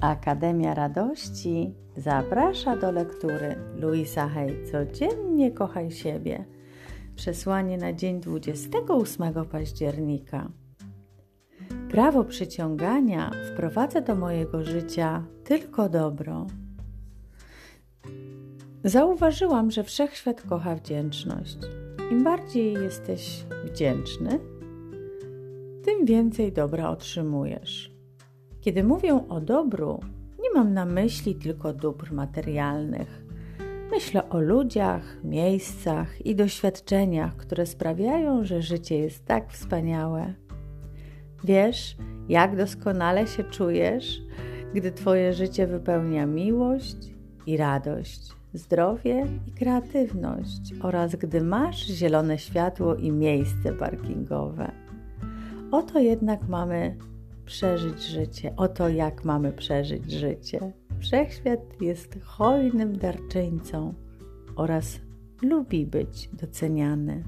Akademia Radości zaprasza do lektury Luisa Hay Codziennie kochaj siebie. Przesłanie na dzień 28 października. Prawo przyciągania wprowadza do mojego życia tylko dobro. Zauważyłam, że wszechświat kocha wdzięczność. Im bardziej jesteś wdzięczny, tym więcej dobra otrzymujesz. Kiedy mówię o dobru, nie mam na myśli tylko dóbr materialnych. Myślę o ludziach, miejscach i doświadczeniach, które sprawiają, że życie jest tak wspaniałe. Wiesz, jak doskonale się czujesz, gdy Twoje życie wypełnia miłość i radość, zdrowie i kreatywność oraz gdy masz zielone światło i miejsce parkingowe. Oto jednak mamy przeżyć życie. Oto jak mamy przeżyć życie. Wszechświat jest hojnym darczyńcą oraz lubi być doceniany.